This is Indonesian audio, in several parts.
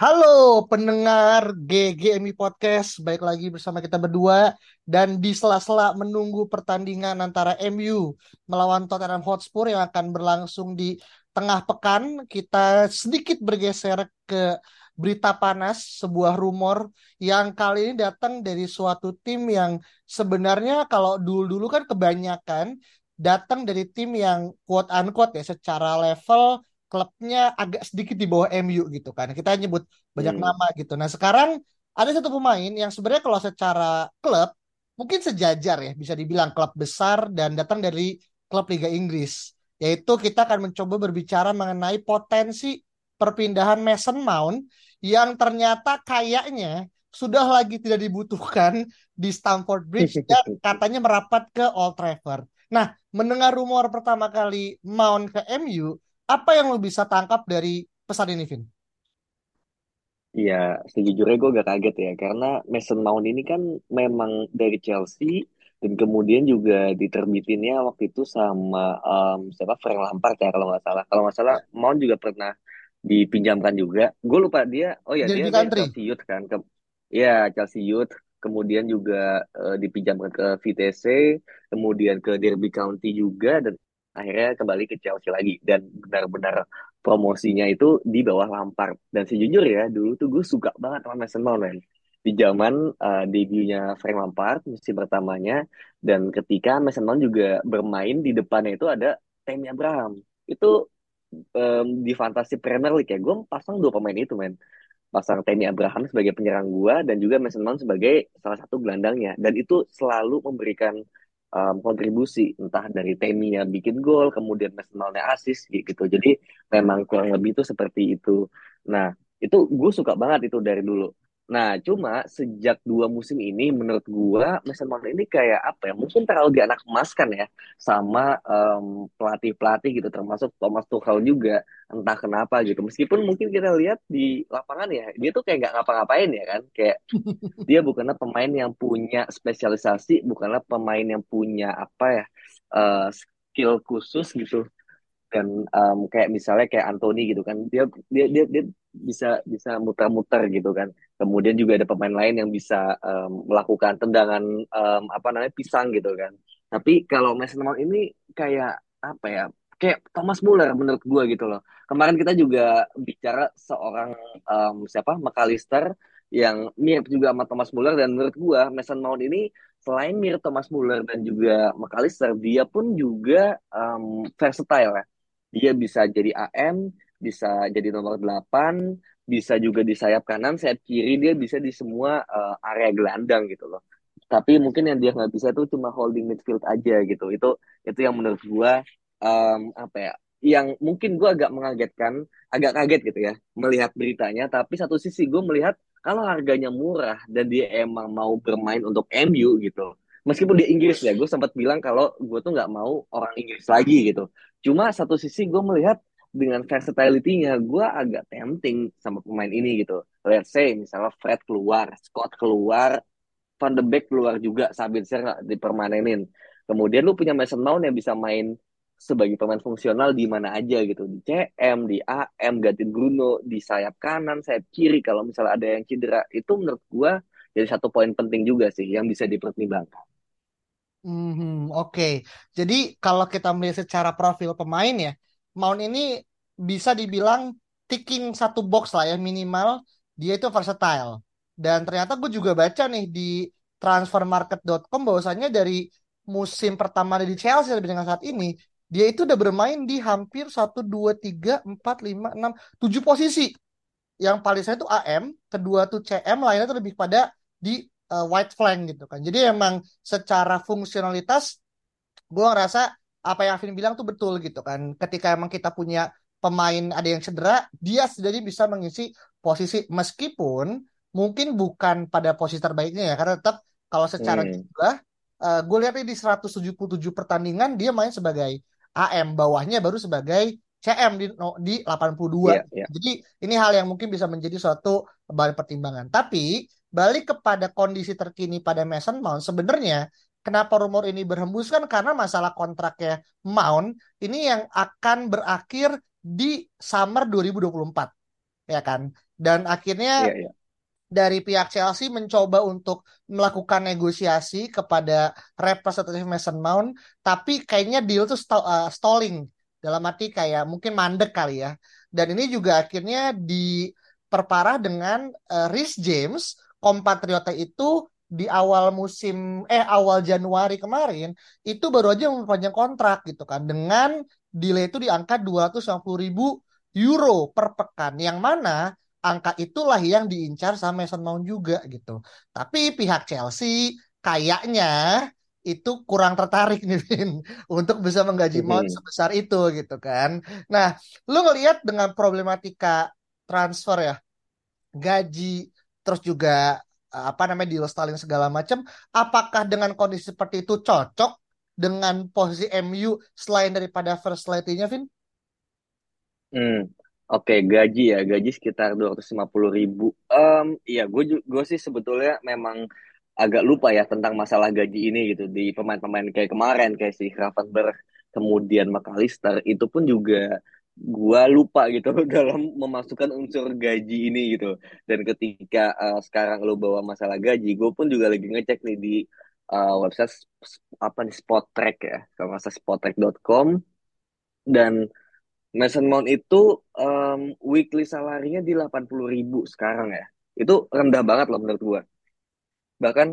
Halo pendengar GGMI Podcast, baik lagi bersama kita berdua. Dan di sela-sela menunggu pertandingan antara MU melawan Tottenham Hotspur yang akan berlangsung di tengah pekan, kita sedikit bergeser ke berita panas, sebuah rumor yang kali ini datang dari suatu tim yang sebenarnya kalau dulu-dulu kan kebanyakan datang dari tim yang quote unquote ya secara level klubnya agak sedikit di bawah MU gitu kan. Kita nyebut banyak Hmm. nama gitu. Nah, sekarang ada satu pemain yang sebenarnya kalau secara klub mungkin sejajar ya, bisa dibilang klub besar dan datang dari klub Liga Inggris. Yaitu kita akan mencoba berbicara mengenai potensi perpindahan Mason Mount yang ternyata kayaknya sudah lagi tidak dibutuhkan di Stamford Bridge dan katanya merapat ke Old Trafford. Nah, mendengar rumor pertama kali Mount ke MU, apa yang lo bisa tangkap dari pesan ini, Vin? Iya, sejujurnya gue gak kaget ya, karena Mason Mount ini kan memang dari Chelsea, dan kemudian juga diterbitinnya waktu itu sama em, siapa Frank Lampard ya kalau nggak salah. Kalau nggak salah Mount juga pernah dipinjamkan juga. Gue lupa dia, oh ya dia Country. Chelsea Youth kan, ke, ya Chelsea Youth, kemudian juga eh, dipinjamkan ke VTC, kemudian ke Derby County juga, dan akhirnya kembali ke Chelsea lagi. Dan benar-benar promosinya itu di bawah Lampard. Dan sejujurnya dulu tuh gue suka banget sama Mason Mount, men. Di zaman eh, debutnya Frank Lampard, musim pertamanya, dan ketika Mason Mount juga bermain di depannya itu ada Tammy Abraham. Itu em, di Fantasy Premier League ya, gue pasang dua pemain itu, men. Pasang Tammy Abraham sebagai penyerang gue, dan juga Mason Mount sebagai salah satu gelandangnya. Dan itu selalu memberikan em, kontribusi, entah dari Tammy-nya bikin gol, kemudian Mason Mount-nya assist gitu. Jadi memang kurang lebih itu seperti itu. Nah, itu gue suka banget itu dari dulu. Nah, cuma sejak dua musim ini, menurut gue, Mason Mount ini kayak apa ya? Mungkin terlalu dianak emaskan ya sama em, pelatih-pelatih gitu, termasuk Thomas Tuchel juga. Entah kenapa gitu. Meskipun mungkin kita lihat di lapangan ya, dia tuh kayak nggak ngapa-ngapain ya kan. Kayak dia bukanlah pemain yang punya spesialisasi, bukanlah pemain yang punya apa ya eh, skill khusus gitu dan em, kayak misalnya kayak Anthony gitu kan dia dia dia, dia bisa bisa muter-muter gitu kan. Kemudian juga ada pemain lain yang bisa em, melakukan tendangan em, apa namanya pisang gitu kan. Tapi kalau Mason Mount ini kayak apa ya kayak Thomas Muller menurut gua gitu loh. Kemarin kita juga bicara seorang em, siapa McAllister yang mirip juga sama Thomas Muller. Dan menurut gua Mason Mount ini selain mirip Thomas Muller dan juga McAllister dia pun juga em, versatile ya dia bisa jadi AM, bisa jadi nomor 8, bisa juga di sayap kanan, sayap kiri, dia bisa di semua eh, area gelandang gitu loh. Tapi mungkin yang dia nggak bisa tuh cuma holding midfield aja gitu. Itu itu yang menurut gua em, apa ya? Yang mungkin gua agak mengagetkan, agak kaget gitu ya melihat beritanya. Tapi satu sisi gue melihat kalau harganya murah dan dia emang mau bermain untuk MU gitu. Meskipun di Inggris ya, gue sempat bilang kalau gue tuh nggak mau orang Inggris lagi gitu. Cuma satu sisi gue melihat dengan versatility-nya gue agak tempting sama pemain ini gitu. Let's say misalnya Fred keluar, Scott keluar, Van de Beek keluar juga, Sabitzer nggak dipermanenin. Kemudian lu punya Mason Mount yang bisa main sebagai pemain fungsional di mana aja gitu. Di CM, di AM, gantiin Bruno, di sayap kanan, sayap kiri kalau misalnya ada yang cedera. Itu menurut gue jadi satu poin penting juga sih yang bisa dipertimbangkan. Mhm, Oke, Jadi kalau kita melihat secara profil pemain ya, Mount ini bisa dibilang ticking satu box lah ya minimal dia itu versatile. Dan ternyata gue juga baca nih di transfermarket.com bahwasannya dari musim pertama di Chelsea sampai dengan saat ini dia itu udah bermain di hampir satu 2 3 4 5 6 7 posisi. Yang paling saya itu AM, kedua tuh CM, lainnya tuh lebih pada di uh, white flank gitu kan. Jadi emang secara fungsionalitas gue ngerasa apa yang Alvin bilang tuh betul gitu kan. Ketika emang kita punya pemain ada yang cedera, dia sendiri bisa mengisi posisi meskipun mungkin bukan pada posisi terbaiknya ya karena tetap kalau secara Hmm, jumlah uh, gue lihat di 177 pertandingan dia main sebagai AM bawahnya baru sebagai CM di no- di 82 iya, iya. jadi ini hal yang mungkin bisa menjadi suatu bahan pertimbangan tapi balik kepada kondisi terkini pada Mason Mount sebenarnya kenapa rumor ini berhembus kan karena masalah kontraknya Mount ini yang akan berakhir di summer 2024 ya kan dan akhirnya Iya, iya. dari pihak Chelsea mencoba untuk melakukan negosiasi kepada representatif Mason Mount, tapi kayaknya deal tuh sto- uh, stalling dalam arti kayak mungkin mandek kali ya. Dan ini juga akhirnya diperparah dengan uh, Reece James, kompatriotnya itu di awal musim eh awal Januari kemarin itu baru aja memperpanjang kontrak gitu kan dengan delay itu di angka 250 ribu euro per pekan yang mana angka itulah yang diincar sama Mason Mount juga gitu. Tapi pihak Chelsea kayaknya itu kurang tertarik nih Vin untuk bisa menggaji Mount sebesar itu gitu kan. Nah, lu ngelihat dengan problematika transfer ya, gaji terus juga eh, apa namanya deal styling segala macam, apakah dengan kondisi seperti itu cocok dengan posisi MU selain daripada first lady-nya Vin? Hmm, Oke, gaji ya, gaji sekitar 250 ribu. Em, iya, gue gue sih sebetulnya memang agak lupa ya tentang masalah gaji ini gitu di pemain-pemain kayak kemarin kayak si Gravenberch, kemudian McAllister itu pun juga gue lupa gitu dalam memasukkan unsur gaji ini gitu. Dan ketika eh, sekarang lo bawa masalah gaji, gue pun juga lagi ngecek nih di eh, website apa nih Spottrack ya, kalau nggak salah spottrack.com dan Mason Mount itu em, weekly salarinya di 80 ribu sekarang ya. Itu rendah banget loh menurut gua. Bahkan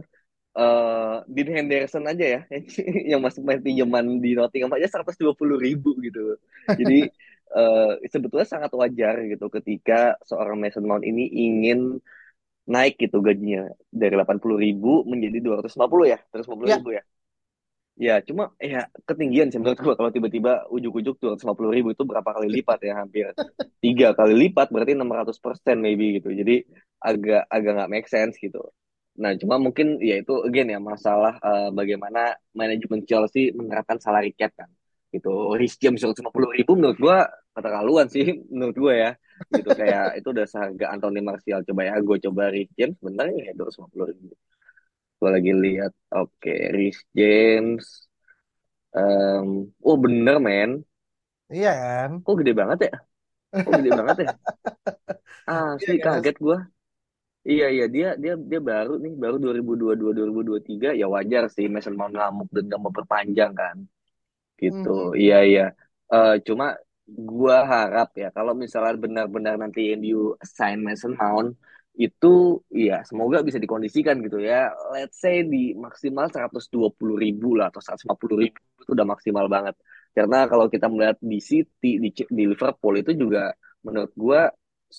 eh Dean Henderson aja ya, yang masuk main pinjaman di Nottingham aja 120 ribu gitu. Jadi eh, sebetulnya sangat wajar gitu ketika seorang Mason Mount ini ingin naik gitu gajinya dari 80 ribu menjadi 250 ya, 250 Ya, ribu ya. Ya, cuma ya ketinggian sih menurut gua kalau tiba-tiba ujuk-ujuk tuh 150 ribu itu berapa kali lipat ya hampir tiga kali lipat berarti 600% maybe gitu. Jadi agak agak nggak make sense gitu. Nah, cuma mungkin ya itu again ya masalah eh, bagaimana manajemen Chelsea menerapkan salary cap kan. Gitu. Reece James 150 ribu menurut gua keterlaluan sih menurut gua ya. Gitu kayak itu udah seharga Anthony Martial. Coba ya gue coba Reece James sebenarnya ya 250 ribu. Gue lagi lihat. Oke, Reece James. Em, oh bener men. iya kan? Kok gede banget ya? Kok gede banget ya? Iya Asli kan? kaget gua. Iya iya dia dia dia baru nih baru 2022 2023 ya wajar sih Mason Mount ngamuk dan gak mau perpanjang kan gitu. Mhm. Iya iya. Eh cuma gua harap ya kalau misalnya benar-benar nanti MU sign Mason Mount itu ya semoga bisa dikondisikan gitu ya. Let's say di maksimal 120 ribu lah atau 150 ribu itu udah maksimal banget. Karena kalau kita melihat di City di, di Liverpool itu juga menurut gua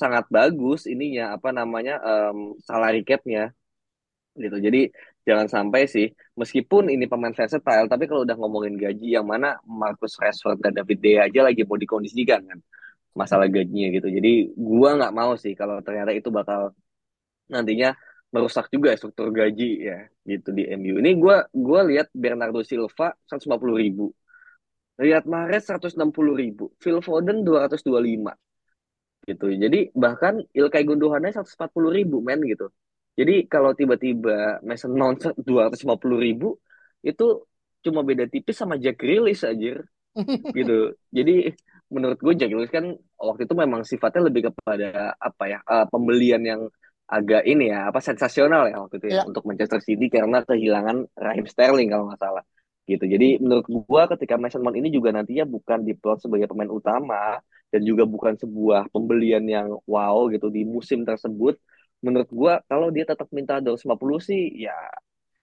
sangat bagus ininya apa namanya em, salary cap-nya gitu. Jadi jangan sampai sih, meskipun ini pemain versatile, tapi kalau udah ngomongin gaji, yang mana Marcus Rashford dan David De aja lagi mau dikondisikan kan masalah gajinya gitu. Jadi gua nggak mau sih kalau ternyata itu bakal nantinya merusak juga struktur gaji ya gitu di MU. Ini gua gua lihat Bernardo Silva 150 ribu, Riyad Mahrez 160 ribu, Phil Foden 225 gitu. Jadi bahkan Ilkay Gundogannya 140 ribu men gitu. Jadi kalau tiba-tiba Mason Mount 250 ribu itu cuma beda tipis sama Jack Grealish aja gitu. Jadi menurut gue Jack Grealish kan waktu itu memang sifatnya lebih kepada apa ya eh, pembelian yang agak ini ya apa sensasional ya waktu itu ya Ya, untuk Manchester City karena kehilangan Raheem Sterling kalau nggak salah gitu. Jadi menurut gua ketika Mason Mount ini juga nantinya bukan diplot sebagai pemain utama dan juga bukan sebuah pembelian yang wow gitu di musim tersebut. Menurut gua kalau dia tetap minta 250 sih ya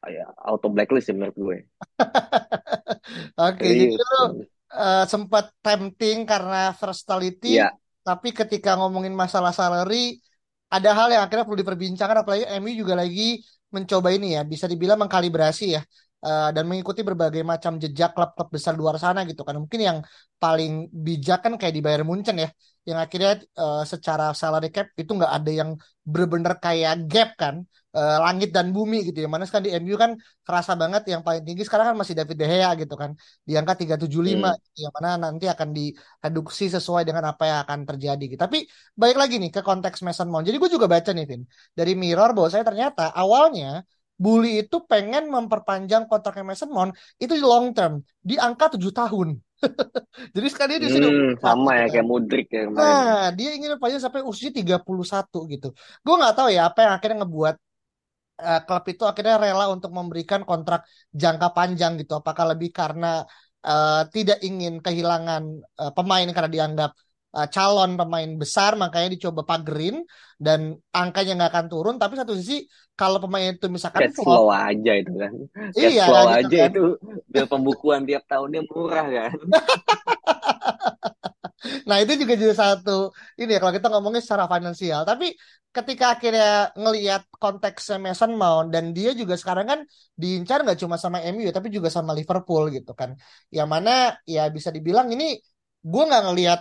ya auto blacklist sih menurut gue. oke. Jadi Serius. lu eh, sempat tempting karena versatility, Iya, tapi ketika ngomongin masalah salary, ada hal yang akhirnya perlu diperbincangkan. Apalagi MU juga lagi mencoba ini ya, bisa dibilang mengkalibrasi ya uh, dan mengikuti berbagai macam jejak klub-klub besar luar sana gitu kan. Mungkin yang paling bijak kan kayak di Bayern Munchen ya, yang akhirnya uh, secara salary cap itu nggak ada yang bener-bener kayak gap kan, uh, langit dan bumi gitu ya. Mana kan di MU kan kerasa banget yang paling tinggi sekarang kan masih David De Gea gitu kan, di angka 375 hmm. Gitu, yang mana nanti akan direduksi sesuai dengan apa yang akan terjadi gitu. Tapi baik lagi nih ke konteks Mason Mount. Jadi gue juga baca nih Vin dari Mirror bahwa saya ternyata awalnya Bully itu pengen memperpanjang kontraknya Mason Mount itu long term di angka 7 tahun. Jadi sekarang dia di sini hmm, sama ya kayak Mudrik ya kemarin. Nah, dia ingin panjang sampai usia 31 gitu. Gue nggak tahu ya apa yang akhirnya ngebuat uh, klub itu akhirnya rela untuk memberikan kontrak jangka panjang gitu. Apakah lebih karena uh, tidak ingin kehilangan uh, pemain karena dianggap uh, calon pemain besar makanya dicoba pagerin dan angkanya nggak akan turun. Tapi satu sisi kalau pemain itu misalkan Cash flow aja itu kan. Cash iya, flow gitu aja kan. itu. Biar pembukuan tiap tahunnya murah kan. Nah itu juga jadi satu ini ya kalau kita ngomongin secara finansial. Tapi ketika akhirnya ngelihat konteks Mason Mount dan dia juga sekarang kan diincar nggak cuma sama MU ya, tapi juga sama Liverpool gitu kan. Yang mana ya bisa dibilang ini gue nggak ngelihat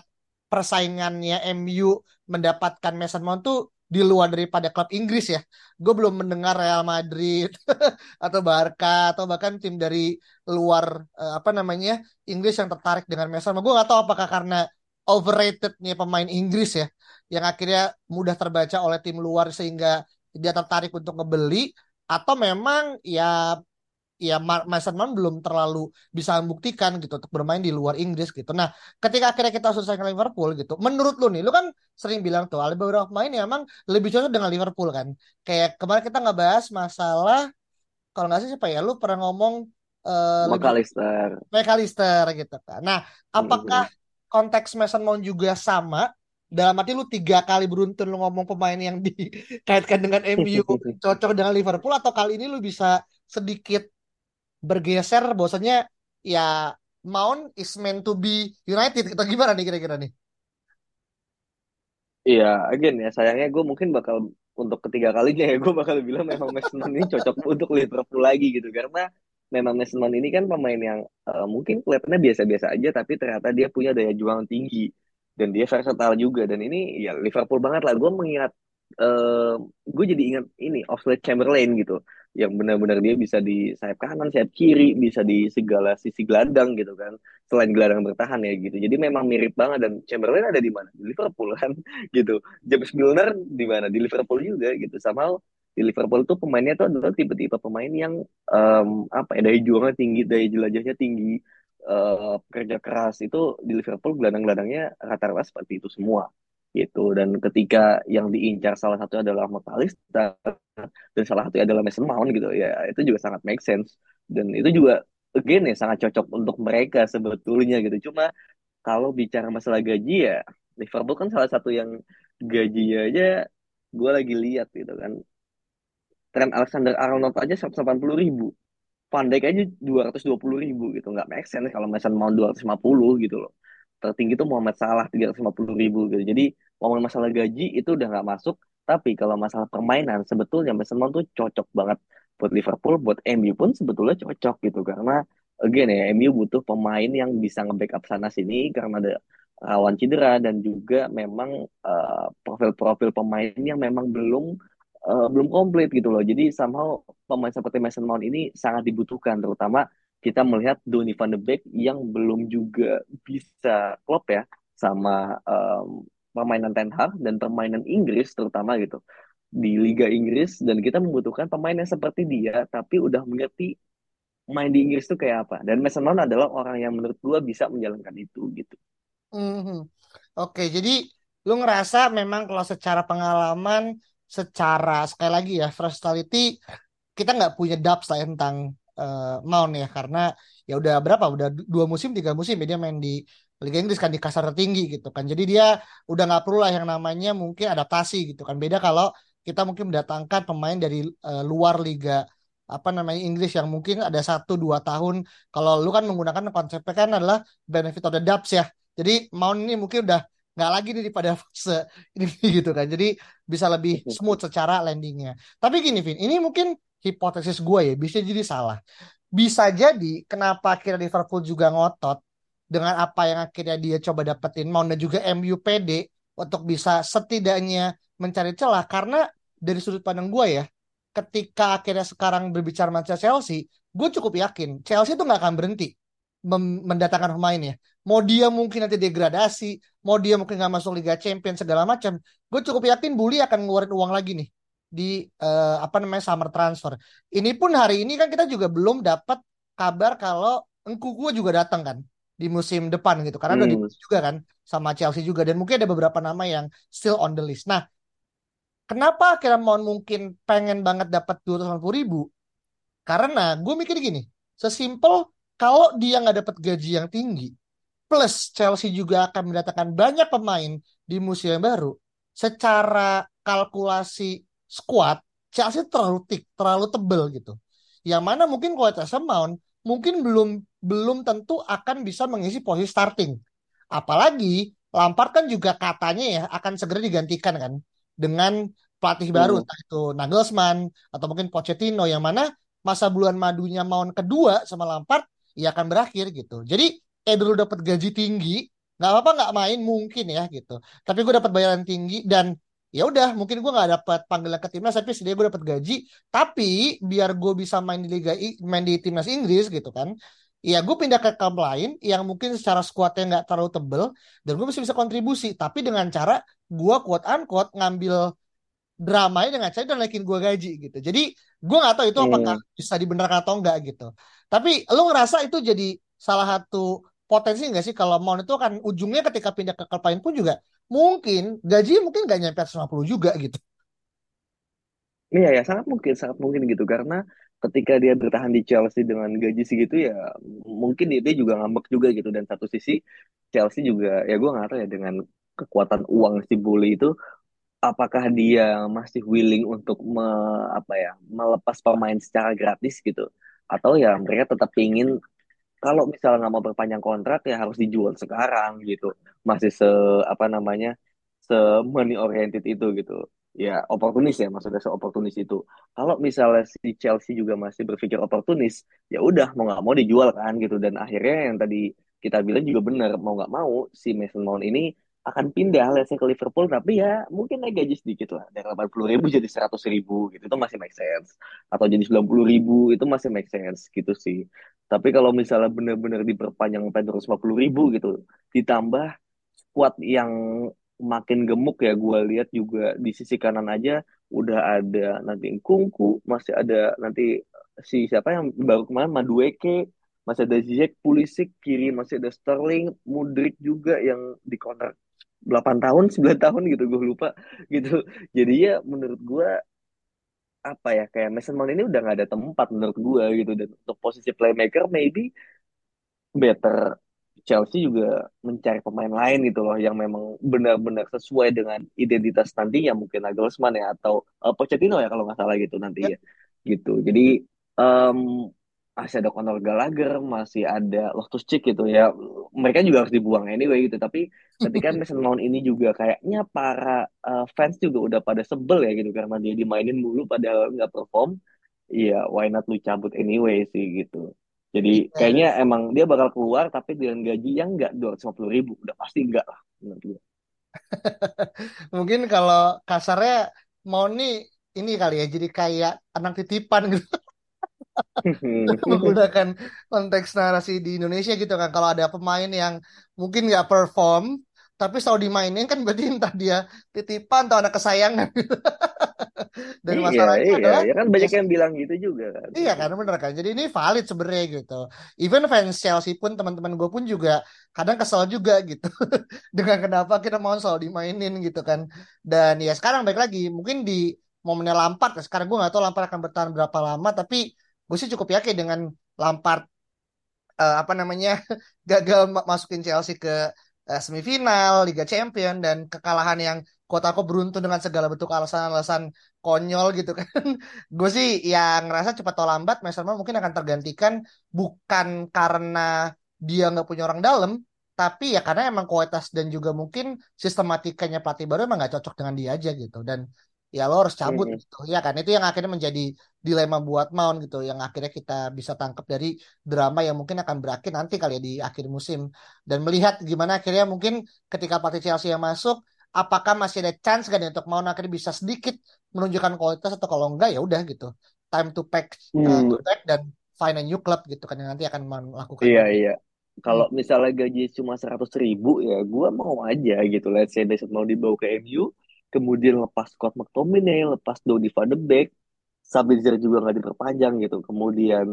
persaingannya MU mendapatkan Mason Mount tuh di luar daripada klub Inggris ya. Gue belum mendengar Real Madrid atau Barca atau bahkan tim dari luar uh, apa namanya Inggris yang tertarik dengan Mason Mount. Gue gak tahu apakah karena overratednya pemain Inggris ya yang akhirnya mudah terbaca oleh tim luar sehingga dia tertarik untuk ngebeli atau memang ya ya Mason Mount belum terlalu bisa membuktikan gitu untuk bermain di luar Inggris gitu. Nah, ketika akhirnya kita selesai ke Liverpool gitu, menurut lu nih, lu kan sering bilang tuh ada beberapa pemain yang emang lebih cocok dengan Liverpool kan. Kayak kemarin kita nggak bahas masalah kalau nggak sih siapa ya, lu pernah ngomong uh, McAllister. McAllister gitu kan. Nah, apakah hmm. konteks Mason Mount juga sama dalam arti lu tiga kali beruntun lu ngomong pemain yang dikaitkan dengan MU cocok dengan Liverpool atau kali ini lu bisa sedikit bergeser bahwasanya ya Mount is meant to be United atau gimana nih kira-kira nih? Iya, again ya sayangnya gue mungkin bakal untuk ketiga kalinya ya gue bakal bilang memang Mason ini cocok untuk Liverpool lagi gitu. Karena memang Mason ini kan pemain yang uh, mungkin kelihatannya biasa-biasa aja tapi ternyata dia punya daya juang tinggi. Dan dia versatile juga dan ini ya Liverpool banget lah. Gue mengingat uh, gue jadi ingat ini Oxlade Chamberlain gitu yang benar-benar dia bisa di sayap kanan, sayap kiri, bisa di segala sisi gelandang gitu kan. Selain gelandang bertahan ya gitu. Jadi memang mirip banget dan Chamberlain ada di mana? Di Liverpool kan gitu. James Milner di mana? Di Liverpool juga gitu. Sama di Liverpool tuh pemainnya tuh adalah tipe-tipe pemain yang um, apa ya daya juangnya tinggi, daya jelajahnya tinggi, uh, kerja keras itu di Liverpool gelandang-gelandangnya rata-rata seperti itu semua gitu. Dan ketika yang diincar salah satu adalah McAllister dan salah satu adalah Mason Mount gitu ya itu juga sangat make sense. Dan itu juga again ya sangat cocok untuk mereka sebetulnya gitu. Cuma kalau bicara masalah gaji ya Liverpool kan salah satu yang gaji aja gue lagi lihat gitu kan. Trent Alexander Arnold aja 180 ribu. Van Dijk aja 220 ribu gitu. Nggak make sense kalau Mason Mount 250 gitu loh. Tertinggi tuh Muhammad Salah 350 ribu gitu. Jadi ngomongin masalah gaji itu udah nggak masuk. Tapi kalau masalah permainan sebetulnya Mason Mount tuh cocok banget buat Liverpool buat MU pun sebetulnya cocok gitu. Karena again ya MU butuh pemain yang bisa nge-backup sana sini karena ada rawan cedera dan juga memang uh, profil-profil pemain yang memang belum uh, belum komplit gitu loh. Jadi somehow pemain seperti Mason Mount ini sangat dibutuhkan terutama kita melihat Donny van de Beek yang belum juga bisa klop ya sama um, permainan Ten Hag dan permainan Inggris terutama gitu di Liga Inggris dan kita membutuhkan pemain yang seperti dia tapi udah mengerti main di Inggris itu kayak apa dan Mason Mount adalah orang yang menurut gua bisa menjalankan itu gitu. Mm-hmm. Oke jadi lu ngerasa memang kalau secara pengalaman secara sekali lagi ya versatility kita nggak punya dubs lah ya tentang uh, Mount ya karena ya udah berapa udah dua musim tiga musim ya dia main di Liga Inggris kan di kasar tertinggi gitu kan. Jadi dia udah nggak perlu lah yang namanya mungkin adaptasi gitu kan. Beda kalau kita mungkin mendatangkan pemain dari uh, luar liga apa namanya Inggris yang mungkin ada satu dua tahun. Kalau lu kan menggunakan konsepnya kan adalah benefit of the doubts ya. Jadi Mount ini mungkin udah nggak lagi nih pada fase ini gitu kan. Jadi bisa lebih smooth secara landingnya. Tapi gini Vin, ini mungkin hipotesis gue ya bisa jadi salah bisa jadi kenapa akhirnya Liverpool juga ngotot dengan apa yang akhirnya dia coba dapetin mau dan juga MU PD untuk bisa setidaknya mencari celah. Karena dari sudut pandang gue ya ketika akhirnya sekarang berbicara Manchester Chelsea gue cukup yakin Chelsea itu nggak akan berhenti mendatangkan pemainnya mau dia mungkin nanti degradasi mau dia mungkin nggak masuk Liga Champions segala macam gue cukup yakin Bully akan ngeluarin uang lagi nih di uh, apa namanya summer transfer. Ini pun hari ini kan kita juga belum dapat kabar kalau Engkuku juga datang kan di musim depan gitu karena hmm. udah juga kan sama Chelsea juga dan mungkin ada beberapa nama yang still on the list. Nah, kenapa akhirnya mau mungkin pengen banget dapat dua ratus ribu? Karena gue mikir gini, sesimpel kalau dia nggak dapat gaji yang tinggi, plus Chelsea juga akan mendatangkan banyak pemain di musim yang baru, secara kalkulasi squad Chelsea terlalu thick, terlalu tebel gitu. Yang mana mungkin kualitas Mount mungkin belum belum tentu akan bisa mengisi posisi starting. Apalagi Lampard kan juga katanya ya akan segera digantikan kan dengan pelatih baru entah itu Nagelsmann atau mungkin Pochettino yang mana masa bulan madunya Mount kedua sama Lampard ya akan berakhir gitu. Jadi eh dulu dapat gaji tinggi, nggak apa-apa nggak main mungkin ya gitu. Tapi gue dapat bayaran tinggi dan ya udah mungkin gue nggak dapat panggilan ke timnas tapi setidaknya gue dapat gaji. Tapi biar gue bisa main di liga main di timnas Inggris gitu kan ya gue pindah ke klub lain yang mungkin secara skuadnya nggak terlalu tebel dan gue masih bisa kontribusi. Tapi dengan cara gue quote unquote ngambil dramanya dengan cara dan naikin gue gaji gitu. Jadi gue nggak tahu itu hmm. apakah bisa dibenarkan atau enggak gitu. Tapi lo ngerasa itu jadi salah satu potensi nggak sih kalau mau itu kan ujungnya ketika pindah ke lain pun juga mungkin gaji mungkin gak nyampe 150 juga gitu. Iya ya sangat mungkin sangat mungkin gitu. Karena ketika dia bertahan di Chelsea dengan gaji segitu ya mungkin dia, dia juga ngambek juga gitu. Dan satu sisi Chelsea juga ya gue nggak tahu ya dengan kekuatan uang si Bully itu apakah dia masih willing untuk me, apa ya melepas pemain secara gratis gitu? Atau ya mereka tetap ingin kalau misalnya nggak mau berpanjang kontrak ya harus dijual sekarang gitu. Masih se apa namanya se money oriented itu gitu. Ya oportunis ya maksudnya se oportunis itu. Kalau misalnya si Chelsea juga masih berpikir oportunis ya udah mau nggak mau dijual kan gitu. Dan akhirnya yang tadi kita bilang juga benar mau nggak mau si Mason Mount ini akan pindah lesnya ke Liverpool tapi ya mungkin naik gaji sedikit lah. Dari 80 ribu jadi 100 ribu gitu itu masih make sense. Atau jadi 90 ribu itu masih make sense gitu sih. Tapi kalau misalnya benar-benar diperpanjang sampai 250 ribu gitu ditambah squad yang makin gemuk ya gue lihat juga di sisi kanan aja udah ada nanti Kungku masih ada nanti si siapa yang baru kemarin Madueke masih ada Ziyech Pulisic kiri masih ada Sterling Mudrik juga yang dikontrak 8 tahun 9 tahun gitu gue lupa gitu. Jadi ya menurut gue apa ya kayak Mason Mount ini udah gak ada tempat menurut gue gitu. Dan untuk posisi playmaker maybe better Chelsea juga mencari pemain lain gitu loh yang memang benar-benar sesuai dengan identitas nantinya mungkin Nagelsmann ya atau uh, Pochettino ya kalau nggak salah gitu nanti ya. gitu. Jadi um, masih ada Conor Gallagher, masih ada Loftus Cheek gitu ya. Mereka juga harus dibuang anyway gitu. Tapi ketika Mason Mount ini juga kayaknya para uh, fans juga udah pada sebel ya gitu karena dia dimainin mulu padahal nggak perform. Iya, why not lu cabut anyway sih gitu. Jadi. Iya. kayaknya emang dia bakal keluar tapi dengan gaji yang nggak dua ratus ribu, ribu. Udah pasti enggak lah menurut Mungkin kalau kasarnya mau nih ini kali ya jadi kayak anak titipan gitu. menggunakan konteks narasi di Indonesia gitu kan. Kalau ada pemain yang mungkin nggak perform tapi selalu dimainin kan berarti entah dia titipan atau anak kesayangan dan iya, masalahnya iya, adalah ya kan banyak yang bilang gitu juga kan. Iya kan bener kan. Jadi ini valid sebenarnya gitu. Even fans Chelsea pun teman-teman gue pun juga kadang kesel juga gitu. Dengan kenapa kita mau selalu dimainin gitu kan. Dan ya sekarang baik lagi mungkin di momennya Lampard sekarang gue nggak tahu Lampard akan bertahan berapa lama tapi gue sih cukup yakin dengan Lampard uh, apa namanya gagal masukin Chelsea ke uh, semifinal Liga Champion dan kekalahan yang kota aku beruntung dengan segala bentuk alasan-alasan konyol gitu kan. gue sih yang ngerasa cepat atau lambat Mason mungkin akan tergantikan bukan karena dia nggak punya orang dalam, tapi ya karena emang kualitas dan juga mungkin sistematikanya pelatih baru emang nggak cocok dengan dia aja gitu. Dan ya lo harus cabut Mhm. gitu ya kan itu yang akhirnya menjadi dilema buat Mount gitu yang akhirnya kita bisa tangkap dari drama yang mungkin akan berakhir nanti kali ya di akhir musim dan melihat gimana akhirnya mungkin ketika pelatih Chelsea yang masuk apakah masih ada chance kan ya untuk Mount akhirnya bisa sedikit menunjukkan kualitas atau kalau enggak ya udah gitu time to pack uh, Hmm, to pack dan find a new club gitu kan yang nanti akan melakukan iya iya. Hmm. Kalau misalnya gaji cuma seratus ribu ya gue mau aja gitu. Let's say Mason mau dibawa ke MU, kemudian lepas Scott McTominay, lepas Donny van de Beek, Sabitzer juga nggak diperpanjang gitu. Kemudian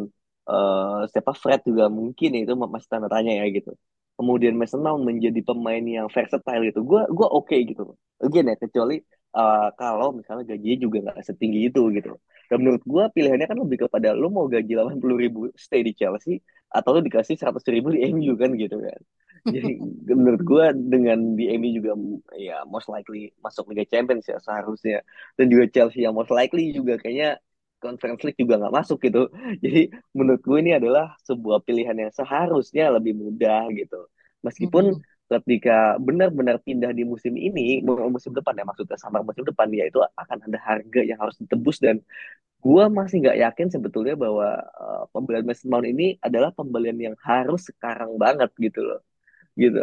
eh siapa Fred juga mungkin itu masih tanda tanya ya gitu. Kemudian Mason Mount menjadi pemain yang versatile gitu. Gue gua oke gitu. Again ya kecuali eh, kalau misalnya gajinya juga nggak setinggi itu gitu. Dan menurut gue pilihannya kan lebih kepada lu mau gaji 80 ribu stay di Chelsea atau lu dikasih 100 ribu di MU kan gitu kan. Jadi menurut gue dengan di MU juga ya most likely masuk Liga Champions ya seharusnya. Dan juga Chelsea yang most likely juga kayaknya Conference League juga nggak masuk gitu. Jadi menurut gue ini adalah sebuah pilihan yang seharusnya lebih mudah gitu. Meskipun Hmm. ketika benar-benar pindah di musim ini, musim depan ya maksudnya sama musim depan ya itu akan ada harga yang harus ditebus dan gue masih nggak yakin sebetulnya bahwa uh, pembelian Mason Mount ini adalah pembelian yang harus sekarang banget gitu loh, gitu.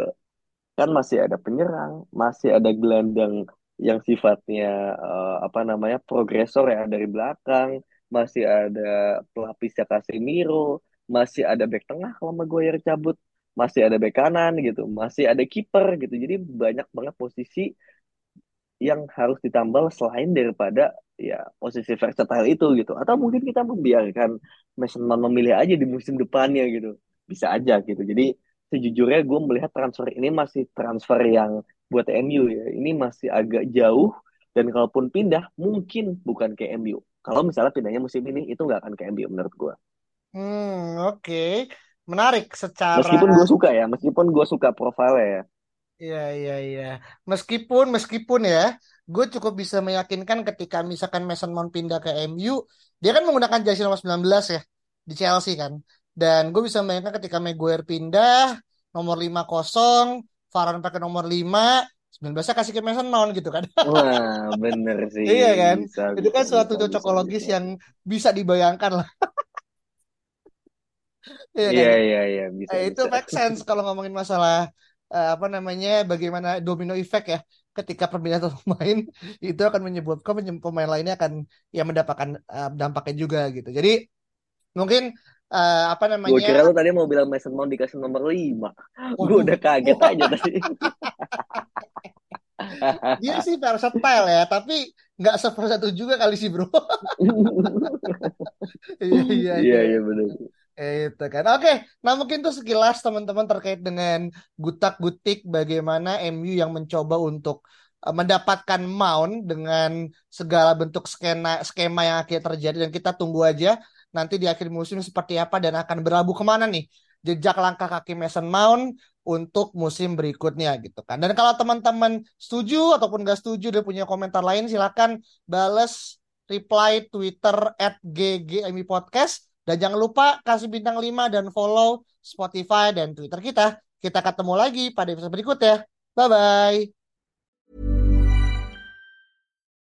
Kan masih ada penyerang, masih ada gelandang yang sifatnya uh, apa namanya progresor ya dari belakang, masih ada pelapisnya Casemiro, masih ada back tengah kalau Maguire cabut, masih ada back kanan gitu, masih ada kiper gitu. Jadi banyak banget posisi yang harus ditambal selain daripada ya posisi versatile itu gitu. Atau mungkin kita membiarkan Mason memilih aja di musim depannya gitu. Bisa aja gitu. Jadi sejujurnya gue melihat transfer ini masih transfer yang buat MU ya. Ini masih agak jauh dan kalaupun pindah mungkin bukan ke MU. Kalau misalnya pindahnya musim ini itu nggak akan ke MU menurut gue. Hmm, oke. Menarik secara Meskipun gue suka ya, meskipun gue suka profilnya ya. Iya, iya, iya. Meskipun, meskipun ya, gue cukup bisa meyakinkan ketika misalkan Mason Mount pindah ke MU, dia kan menggunakan jersey nomor 19 ya, di Chelsea kan. Dan gue bisa membayangkan ketika Maguire pindah, nomor 5 kosong, Varane pakai nomor 5, 19-nya kasih ke Mason Mount gitu kan. Wah, bener sih. Iya kan? Bisa, Itu bisa, kan suatu bisa, bisa, cocokologis bisa. yang bisa dibayangkan lah. Iya kan? Iya, iya, iya, bisa, Eh, itu bisa. make sense kalau ngomongin masalah eh, apa namanya bagaimana domino effect ya ketika perpindahan pemain itu akan menyebabkan pemain lainnya akan ya mendapatkan eh, dampaknya juga gitu. Jadi mungkin eh, apa Gue namanya kira lu tadi mau bilang Mason Mount dikasih nomor 5. Gue udah kaget aja tadi. dia sih versatile ya tapi nggak seversatile juga kali sih bro. Iya iya Iya, iya. iya bener. Itu kan. Oke, nah mungkin tuh sekilas teman-teman terkait dengan gutak-gutik bagaimana MU yang mencoba untuk uh, mendapatkan Mount dengan segala bentuk skena skema yang akhirnya terjadi dan kita tunggu aja nanti di akhir musim seperti apa dan akan berlabuh ke mana nih jejak langkah kaki Mason Mount untuk musim berikutnya gitu kan. Dan kalau teman-teman setuju ataupun gak setuju dan punya komentar lain silakan bales reply Twitter at GGMI Podcast dan jangan lupa kasih bintang 5 dan follow Spotify dan Twitter kita. Kita ketemu lagi pada episode berikutnya. Bye-bye.